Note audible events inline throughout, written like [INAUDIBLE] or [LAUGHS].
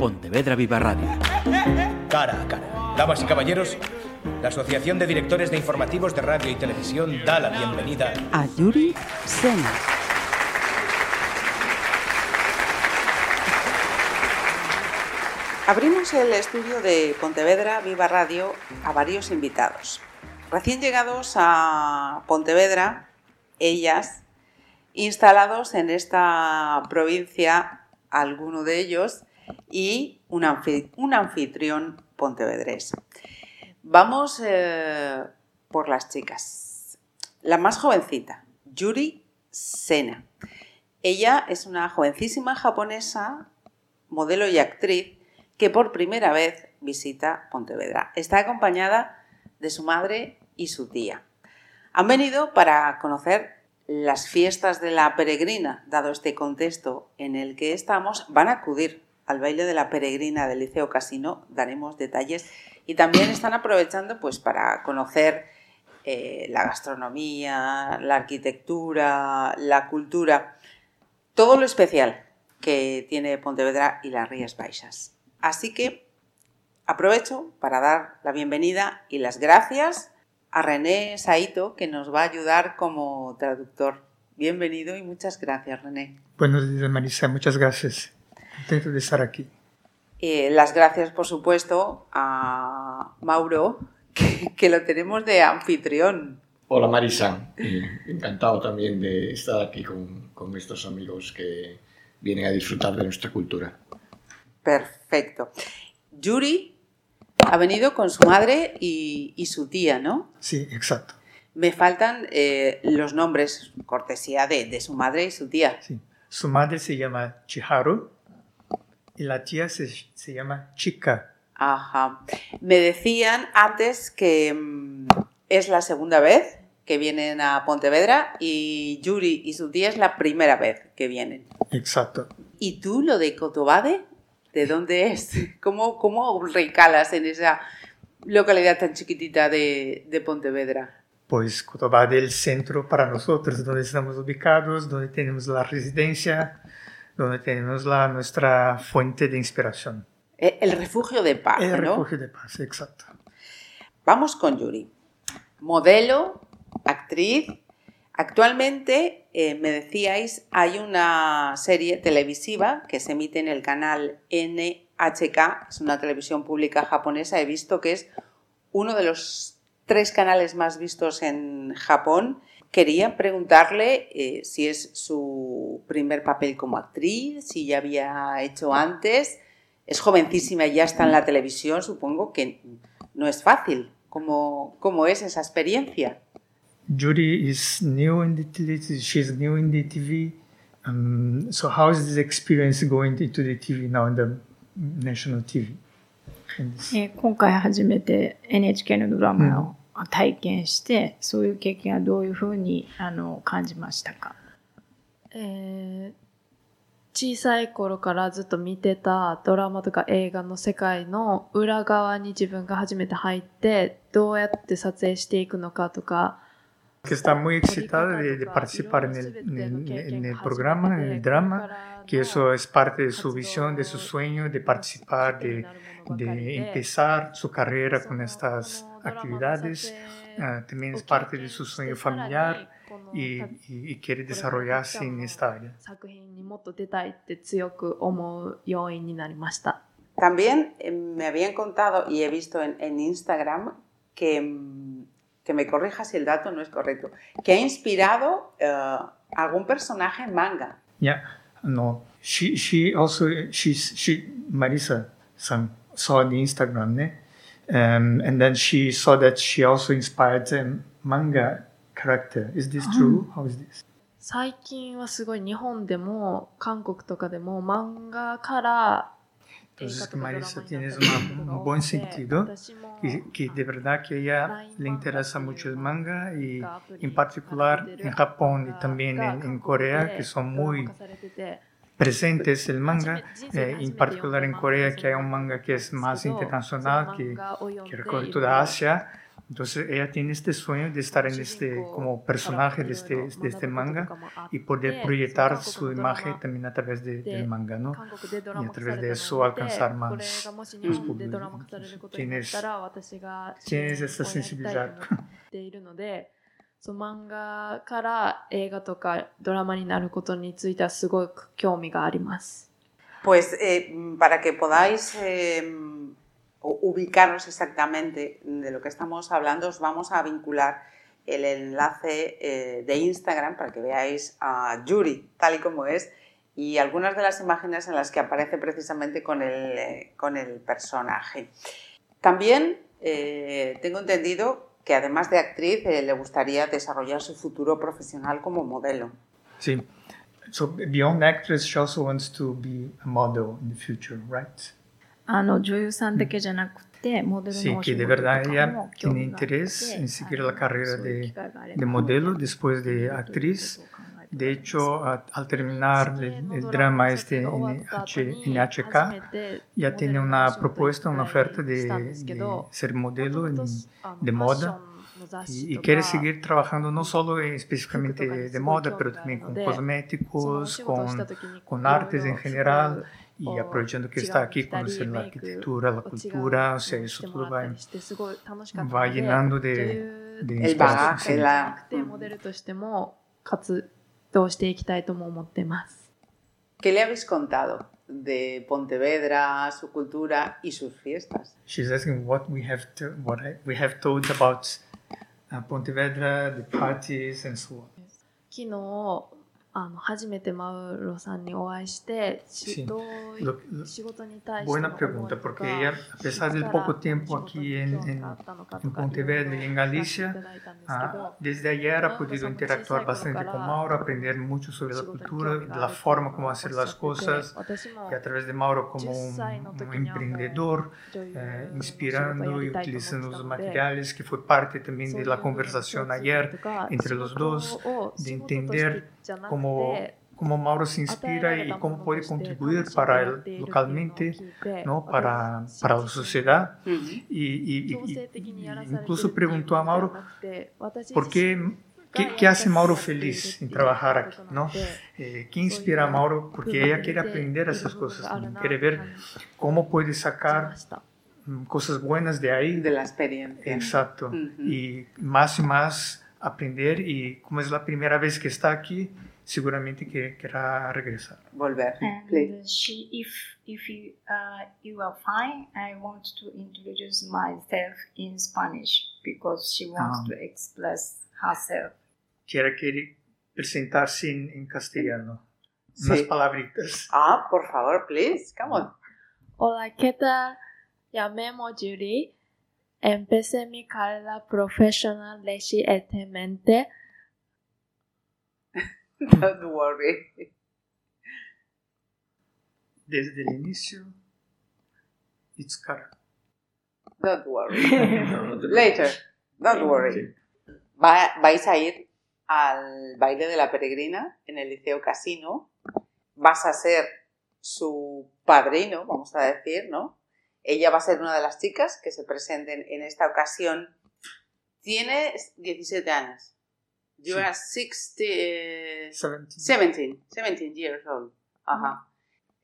Pontevedra Viva Radio. Cara a cara. Damas y caballeros, la Asociación de Directores de Informativos de Radio y Televisión da la bienvenida a Yuri Sena. Abrimos el estudio de Pontevedra Viva Radio a varios invitados. Recién llegados a Pontevedra, ellas, instalados en esta provincia, alguno de ellos, y un, anfitrión pontevedrés. Vamos eh, por las chicas. La más jovencita, Yuri Sena. Ella es una jovencísima japonesa, modelo y actriz, que por primera vez visita Pontevedra. Está acompañada de su madre y su tía. Han venido para conocer las fiestas de la peregrina, dado este contexto en el que estamos, van a acudir al baile de la peregrina del Liceo Casino, daremos detalles, y también están aprovechando pues para conocer eh, la gastronomía, la arquitectura, la cultura, todo lo especial que tiene Pontevedra y las Rías Baixas. Así que aprovecho para dar la bienvenida y las gracias a René Saito, que nos va a ayudar como traductor. Bienvenido y muchas gracias, René. Buenos días, Marisa. Muchas gracias. Contento de estar aquí. Eh, las gracias, por supuesto, a Mauro, que, lo tenemos de anfitrión. Hola, Marisa. Eh, encantado también de estar aquí con, con estos amigos que vienen a disfrutar de nuestra cultura. Perfecto. Yuri ha venido con su madre y, su tía, ¿no? Sí, exacto. Me faltan eh, los nombres, cortesía de, su madre y su tía. Sí. Su madre se llama Chiharu y la tía se, llama Chica. Ajá. Me decían antes que mm, es la segunda vez que vienen a Pontevedra y Yuri y su tía es la primera vez que vienen. Exacto. ¿Y tú lo de Cotobade? ¿De dónde es? [LAUGHS] ¿Cómo, cómo recalas en esa localidad tan chiquitita de, de Pontevedra? Pues Cotobade es el centro para nosotros, donde estamos ubicados, donde tenemos la residencia, donde tenemos la, nuestra fuente de inspiración. E, el refugio de paz, El refugio de paz, exacto. Vamos con Yuri. Modelo, actriz. Actualmente, eh, me decíais, hay una serie televisiva que se emite en el canal NHK, es una televisión pública japonesa. He visto que es uno de los tres canales más vistos en Japón. Quería preguntarle eh, si es su primer papel como actriz, si ya había hecho antes. Es jovencísima y ya está en la televisión, supongo que no es fácil. ¿Cómo, cómo es esa experiencia? Judy is new in the TV. She's new in the TV. Um, so how is this experience going into the TV now in the national TV? えー、今回初めて NHK のドラマを 体験して、そういう経験はどういうふうにあの感じましたか、えー、小さい頃からずっと見てたドラマとか映画の世界の裏側に自分が初めて入ってどうやって撮影していくのかとか que está muy excitada de, participar en el, programa, en el drama, que eso es parte de su visión, de su sueño, de participar, de, empezar su carrera con estas actividades. Ah, también es parte de su sueño familiar y, quiere desarrollarse en esta área. También eh, me habían contado y he visto en, en Instagram que mm, que me corrija si el dato no es correcto, que ha inspirado uh, algún personaje en manga. Yeah, no. She, she also, she, she, Marisa san saw the Instagram, ne? Um, and then she saw that she also inspired a manga character. Is this true? How is this? 最近はすごい日本でも韓国とかでも漫画から entonces que Marisa tiene un buen sentido, y que de verdad que a ella le interesa mucho el manga y en particular en Japón y también en, Corea, que son muy presentes el manga, eh, en particular en Corea, que hay un manga que es más internacional, que, que recorre toda Asia, Entonces ella tiene este sueño de estar en este como personaje de este, de este manga y poder proyectar su imagen también a través de, del manga, ¿no? Y a través de eso alcanzar más, más público. Tienes, tienes esta sensibilidad. [LAUGHS] そう漫画から映画とかドラマになることについてはすごく興味があります。 Pues eh, para que podáis eh, ubicaros exactamente de lo que estamos hablando, os vamos a vincular el enlace eh, de Instagram para que veáis a Yuri tal y como es y algunas de las imágenes en las que aparece precisamente con el, eh, con el personaje. También eh, tengo entendido que además de actriz le gustaría desarrollar su futuro profesional como modelo. Sí. So beyond actress, she also wants to be a model in the future, right? あの女優さんだけじゃなくて、モデル Sí, のお仕 que de 事とか verdad も ella 興 tiene 味があって interés en seguir あの la carrera そういう de, 機会があれ de ば modelo después モデ de ルという actriz. ことを考えて De hecho, a- al terminar el, el drama este en, H- en HK, ya tiene una propuesta, una oferta de, de ser modelo en- de moda y, y quiere seguir trabajando no solo en- específicamente de moda, pero también con cosméticos, con, con artes en general y aprovechando que está aquí, conocer la arquitectura, la cultura, o sea, eso todo va, va llenando de, de El inspiración. bagaje, sí. la... でモデルとしても活動していきたいとも思ってます。 ¿Qué le habéis contado de Pontevedra, su cultura y sus fiestas? She's asking what we have to, what I, we have told about uh, Pontevedra, the parties, and so on. 昨日 あの初めてマウロさんにお会いして、し Sí. どう Lo- い lo- 仕事に対しての buena 思い pregunta, と porque か ella, a pesar del poco tiempo aquí en, en, en Pontevedra y en Galicia, ah, desde ayer ha podido interactuar bastante con Mauro, aprender mucho sobre la cultura, la forma como hacer las cosas, y a través de Mauro como un, un emprendedor, eh, inspirando y utilizando los materiales, que fue parte también de la conversación ayer entre los dos, de entender cómo, cómo Mauro se inspira y cómo puede contribuir para él localmente, ¿no? para, para la sociedad. Y, y- y- y incluso preguntó a Mauro, ¿por qué, qué, qué hace Mauro feliz en trabajar aquí? ¿no? Eh, ¿Qué inspira a Mauro? Porque ella quiere aprender esas cosas, también, quiere ver cómo puede sacar mm, cosas buenas de ahí. De la experiencia. Exacto. Ujú. Y más y más aprender y como es la primera vez que está aquí, seguramente que querrá regresar. Volver. And Please. she, if if you uh, you are fine, I want to introduce myself in Spanish because she wants Ah. to express herself. Quiere, quiere presentarse en, en castellano. Unas Sí. palabritas. Ah, por favor, please. Come on. Hola, ¿qué tal? Llamemos Judy. Empecé mi carrera profesional recientemente. Don't worry. Desde el inicio, it's cara. Don't worry. [LAUGHS] Later. Don't worry. Va- vais a ir al baile de la peregrina en el Liceo Casino. Vas a ser su padrino, vamos a decir, ¿no? Ella va a ser una de las chicas que se presenten en esta ocasión. Tiene 17 años. You Sí. are 60, eh, 17. 17, 17 years old. Ajá.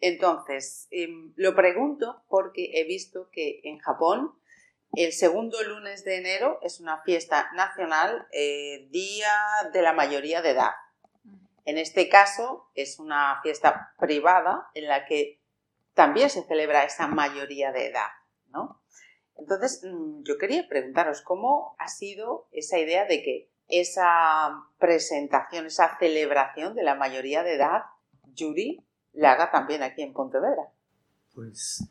Entonces, em, lo pregunto porque he visto que en Japón el segundo lunes de enero es una fiesta nacional, eh, día de la mayoría de edad. En este caso es una fiesta privada en la que también se celebra esa mayoría de edad, ¿no? Entonces, mm, yo quería preguntaros cómo ha sido esa idea de que esa presentación, esa celebración de la mayoría de edad, Yuri, la haga también aquí en Pontevedra. Pues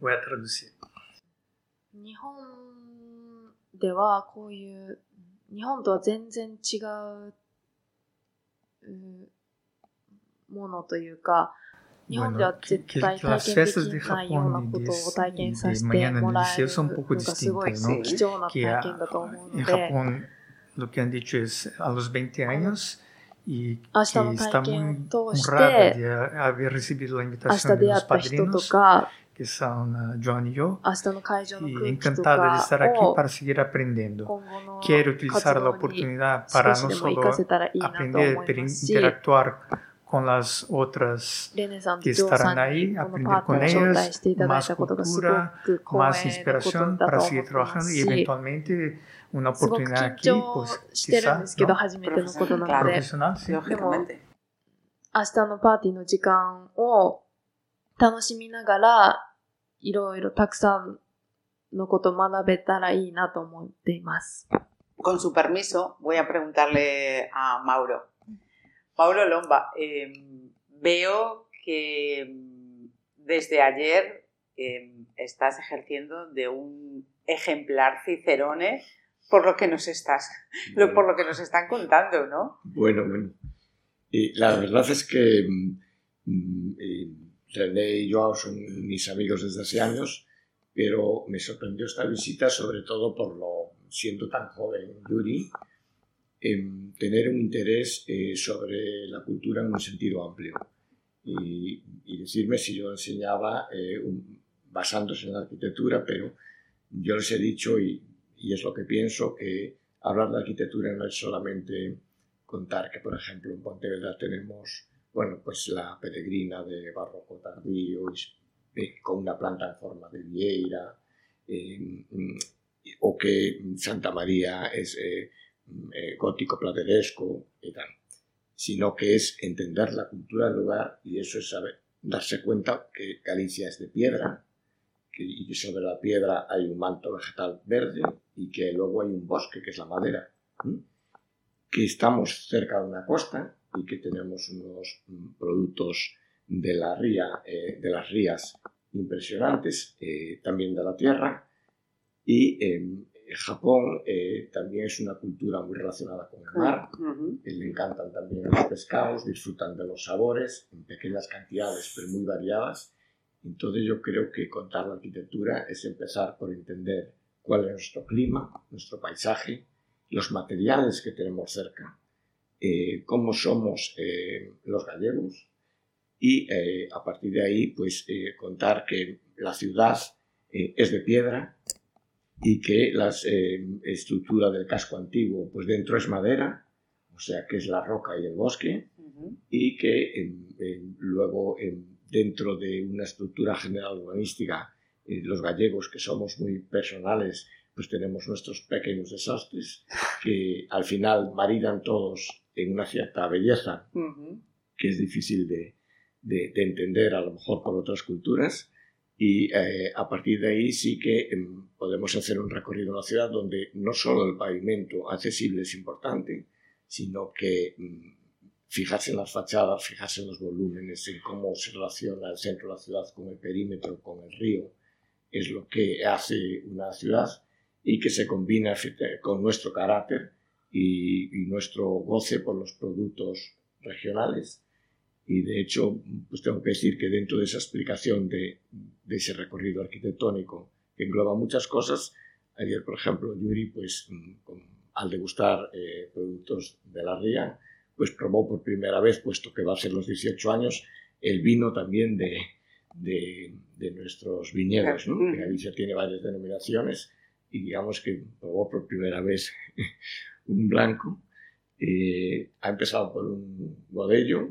voy a traducir. 日本ではこういう、日本とは全然違ううんものというか、日本では Bueno, que, 絶 que- 対 que 体 las 験 fiestas で de きないような Japón こ y と de, を体験 y さ de せて mañana も del らえ liceo る son un の poco がすごい distintas, ¿no? 貴重な Que 体 a- 験だと思う en ので、 Japón lo que han dicho es a los 20 años y que está muy honrada. de haber recibido la invitación de los padrinos que son ah, John y yo, y encantada de estar aquí para seguir aprendiendo. Quiero utilizar la oportunidad para no solo aprender, pero interactuar con las otras que estarán ahí, aprender con ellas, más cultura, más inspiración para seguir trabajando y eventualmente una すごく oportunidad 緊 aquí, 張 pues してるん quizá ですけど、 ¿no? 初めてのことなの Claro. で、 profesional, sí. Lógicamente. 明日のパーティーの時間を楽しみながら、いろいろたくさんのことを学べたらいいなと思っています。 Con su permiso, voy a preguntarle a Mauro. Mauro Lomba, eh, veo que mm, desde ayer eh, estás ejerciendo de un ejemplar Cicerone por lo que nos estás, lo- por lo que nos están contando, ¿no? Bueno, bueno. Y la verdad es que mm, mm, René y Joao son mis amigos desde hace años, pero me sorprendió esta visita sobre todo por lo, siendo tan joven Yuri, em, tener un interés eh, sobre la cultura en un sentido amplio. Y, y decirme si yo enseñaba eh, un- basándose en la arquitectura, pero yo les he dicho, y, y es lo que pienso, que hablar de arquitectura no es solamente contar que, por ejemplo, en Pontevedra tenemos, bueno, pues la peregrina de barroco tardío, eh, con una planta en forma de vieira, eh, o que Santa María es eh, eh, gótico plateresco y tal, sino que es entender la cultura del lugar y eso es saber, darse cuenta que Galicia es de piedra y sobre la piedra hay un manto vegetal verde y que luego hay un bosque que es la madera. que estamos cerca de una costa y que tenemos unos mm, productos de, la ría, eh, de las rías impresionantes, eh, también de la tierra. Y em, Japón eh, también es una cultura muy relacionada con el mar. Le encantan también los pescados, disfrutan de los sabores en pequeñas cantidades, pero muy variadas. Entonces yo creo que contar la arquitectura es empezar por entender cuál es nuestro clima, nuestro paisaje, los materiales que tenemos cerca, eh, cómo somos eh, los gallegos y eh, a partir de ahí pues eh, contar que la ciudad es de piedra y que la estructura del casco antiguo pues dentro es madera, o sea que es la roca y el bosque y que luego dentro de una estructura general urbanística eh, los gallegos que somos muy personales pues tenemos nuestros pequeños desastres que al final maridan todos en una cierta belleza Ujú. que es difícil de, de- de entender a lo mejor por otras culturas y eh, a partir de ahí sí que em, podemos hacer un recorrido en la ciudad donde no solo el pavimento accesible es importante, sino que mm, fijarse en las fachadas, fijarse en los volúmenes, en cómo se relaciona el centro de la ciudad con el perímetro, con el río, es lo que hace una ciudad y que se combina con nuestro carácter y, y nuestro goce por los productos regionales. Y de hecho, pues tengo que decir que dentro de esa explicación de, de ese recorrido arquitectónico que engloba muchas cosas, ayer, por ejemplo, Yuri, pues mm, con- al degustar eh, productos de la ría, pues probó por primera vez, puesto que va a ser los 18 años, el vino también de, de, de nuestros viñedos, ¿no? que Galicia tiene varias denominaciones y digamos que probó por primera vez [LAUGHS] un blanco. Eh, ha empezado por un godello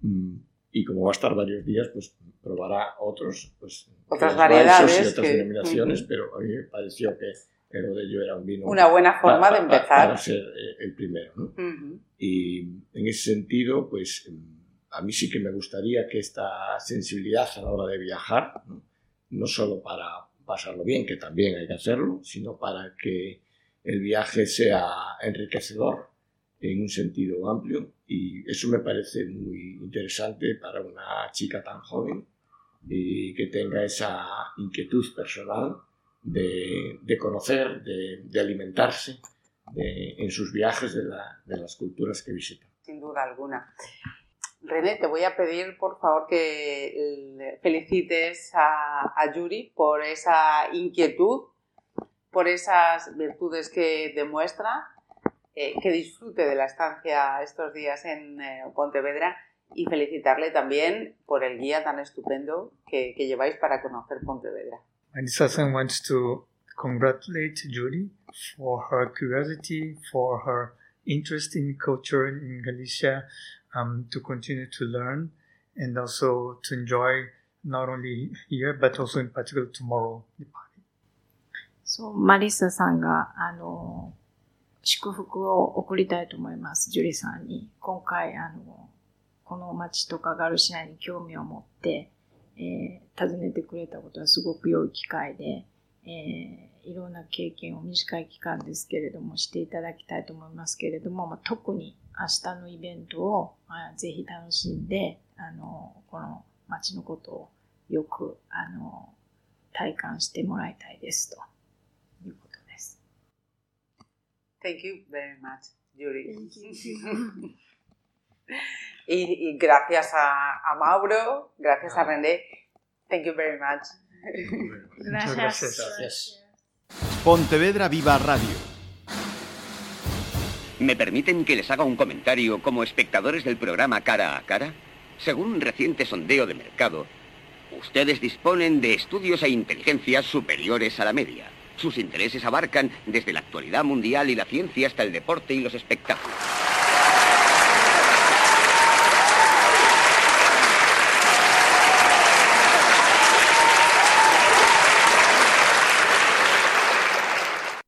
mm, y como va a estar varios días, pues probará otros, pues Otras variedades y otras que- denominaciones, pero a mí me pareció que el godello era un vino Una buena forma pa- de empezar. para ser eh, el primero, ¿no? Ujú. Y en ese sentido, pues mm, a mí sí que me gustaría que esta sensibilidad a la hora de viajar, no, no solo para pasarlo bien, que también hay que hacerlo, sino para que el viaje sea enriquecedor en un sentido amplio. Y eso me parece muy interesante para una chica tan joven y que tenga esa inquietud personal de, de conocer, de, de alimentarse en sus viajes de, la- de las culturas que visita. sin duda alguna. René, te voy a pedir por favor que felicites a, a Yuri por esa inquietud, por esas virtudes que demuestra, eh, que disfrute de la estancia estos días en eh, Pontevedra y felicitarle también por el guía tan estupendo que, que lleváis para conocer Pontevedra. Marisa-san wants to congratulate Judy for her curiosity, for her interest in culture in Galicia, um, to continue to learn and also to enjoy not only here but also in particular tomorrow the party. そう、マリサさんが、あの、祝福を送りたいと思います、ジュリさんに。今回、あの、この町とかガルシアに興味を持って、 えー訪ねてくれたことはすごく良い機会で、えーいろんな経験を短い期間ですけれどもしていただきたいと思いますけれども、まあ、特に明日のイベントを、まあ、ぜひ楽しんで、あの、この町のことをよく、あの、体感してもらいたいですということです。Thank you very much, Yuri. [LAUGHS] y, y gracias a, a Mauro, gracias a René. Thank you very much. Muchas gracias. Pontevedra Viva Radio. ¿Me permiten que les haga un comentario como espectadores del programa Cara a Cara? Según un reciente sondeo de mercado, ustedes disponen de estudios e inteligencias superiores a la media. Sus intereses abarcan desde la actualidad mundial y la ciencia hasta el deporte y los espectáculos.